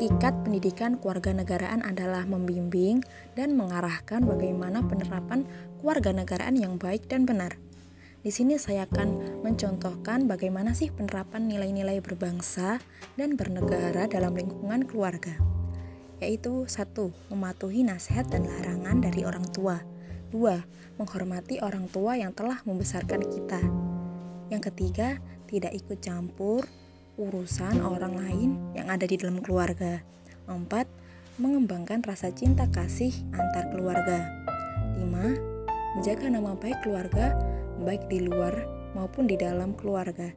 Hakikat pendidikan kewarganegaraan adalah membimbing dan mengarahkan bagaimana penerapan kewarganegaraan yang baik dan benar. Di sini saya akan mencontohkan bagaimana sih penerapan nilai-nilai berbangsa dan bernegara dalam lingkungan keluarga. Yaitu satu, mematuhi nasihat dan larangan dari orang tua. Dua, menghormati orang tua yang telah membesarkan kita. Yang ketiga, tidak ikut campur urusan orang lain yang ada di dalam keluarga. Empat, mengembangkan rasa cinta kasih antar keluarga. Lima, menjaga nama baik keluarga baik di luar maupun di dalam keluarga.